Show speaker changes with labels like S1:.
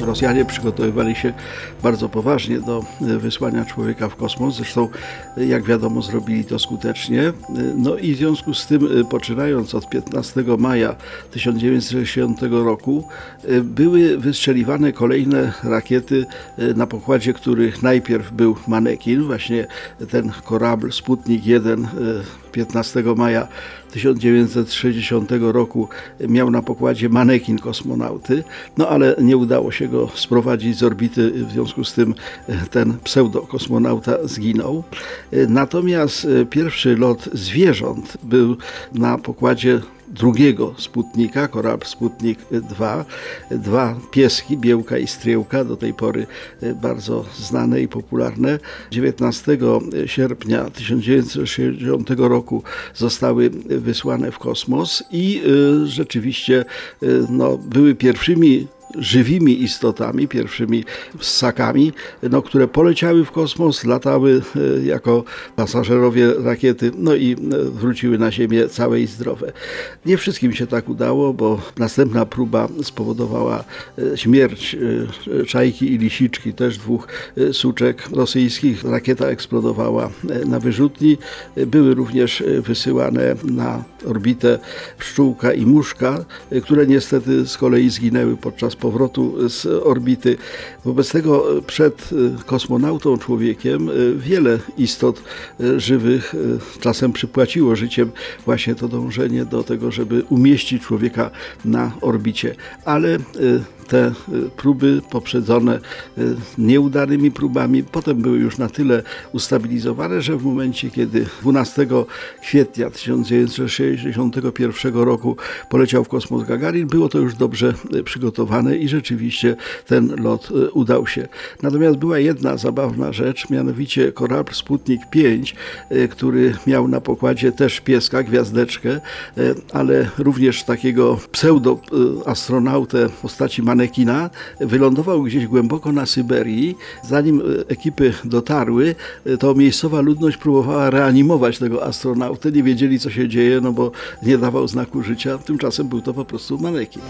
S1: Rosjanie przygotowywali się bardzo poważnie do e, wysłania człowieka w kosmos. Zresztą, e, jak wiadomo, zrobili to skutecznie. E, No i w związku z tym, poczynając od 15 maja 1960 roku, były wystrzeliwane kolejne rakiety, na pokładzie których najpierw był manekin, właśnie ten korabl Sputnik 1 e, 15 maja 1960 roku miał na pokładzie manekin kosmonauty, no ale nie udało się go sprowadzić z orbity, w związku z tym e, ten pseudokosmonauta zginął. E, Natomiast e, pierwszy lot zwierząt był na pokładzie drugiego Sputnika, korabl Sputnik 2. Dwa pieski, Biełka i Striełka, do tej pory bardzo znane i popularne. 19 sierpnia 1960 roku zostały wysłane w kosmos i rzeczywiście no, były pierwszymi żywimi istotami, pierwszymi ssakami, no, które poleciały w kosmos, latały e, jako pasażerowie rakiety, no i e, wróciły na Ziemię całe i zdrowe. Nie wszystkim się tak udało, bo następna próba spowodowała e, śmierć czajki i lisiczki, też dwóch suczek rosyjskich. Rakieta eksplodowała na wyrzutni. Były również wysyłane na orbitę pszczółka i muszka, które niestety z kolei zginęły podczas powrotu z orbity. Wobec tego przed e, kosmonautą człowiekiem e, wiele istot e, żywych czasem przypłaciło życiem właśnie to dążenie do tego, żeby umieścić człowieka na orbicie. Ale te e, próby poprzedzone e, nieudanymi próbami potem były już na tyle ustabilizowane, że w momencie, kiedy 12 kwietnia 1961 roku poleciał w kosmos Gagarin, było to już dobrze e, przygotowane i rzeczywiście ten lot udał się. Natomiast była jedna zabawna rzecz, mianowicie korabl Sputnik 5, e, który miał na pokładzie też pieska, gwiazdeczkę, ale również takiego pseudo-astronautę w postaci manekina, wylądował gdzieś głęboko na Syberii. Zanim e, ekipy dotarły, e, to miejscowa ludność próbowała reanimować tego astronautę. Nie wiedzieli, co się dzieje, no bo nie dawał znaku życia. Tymczasem był to po prostu manekin.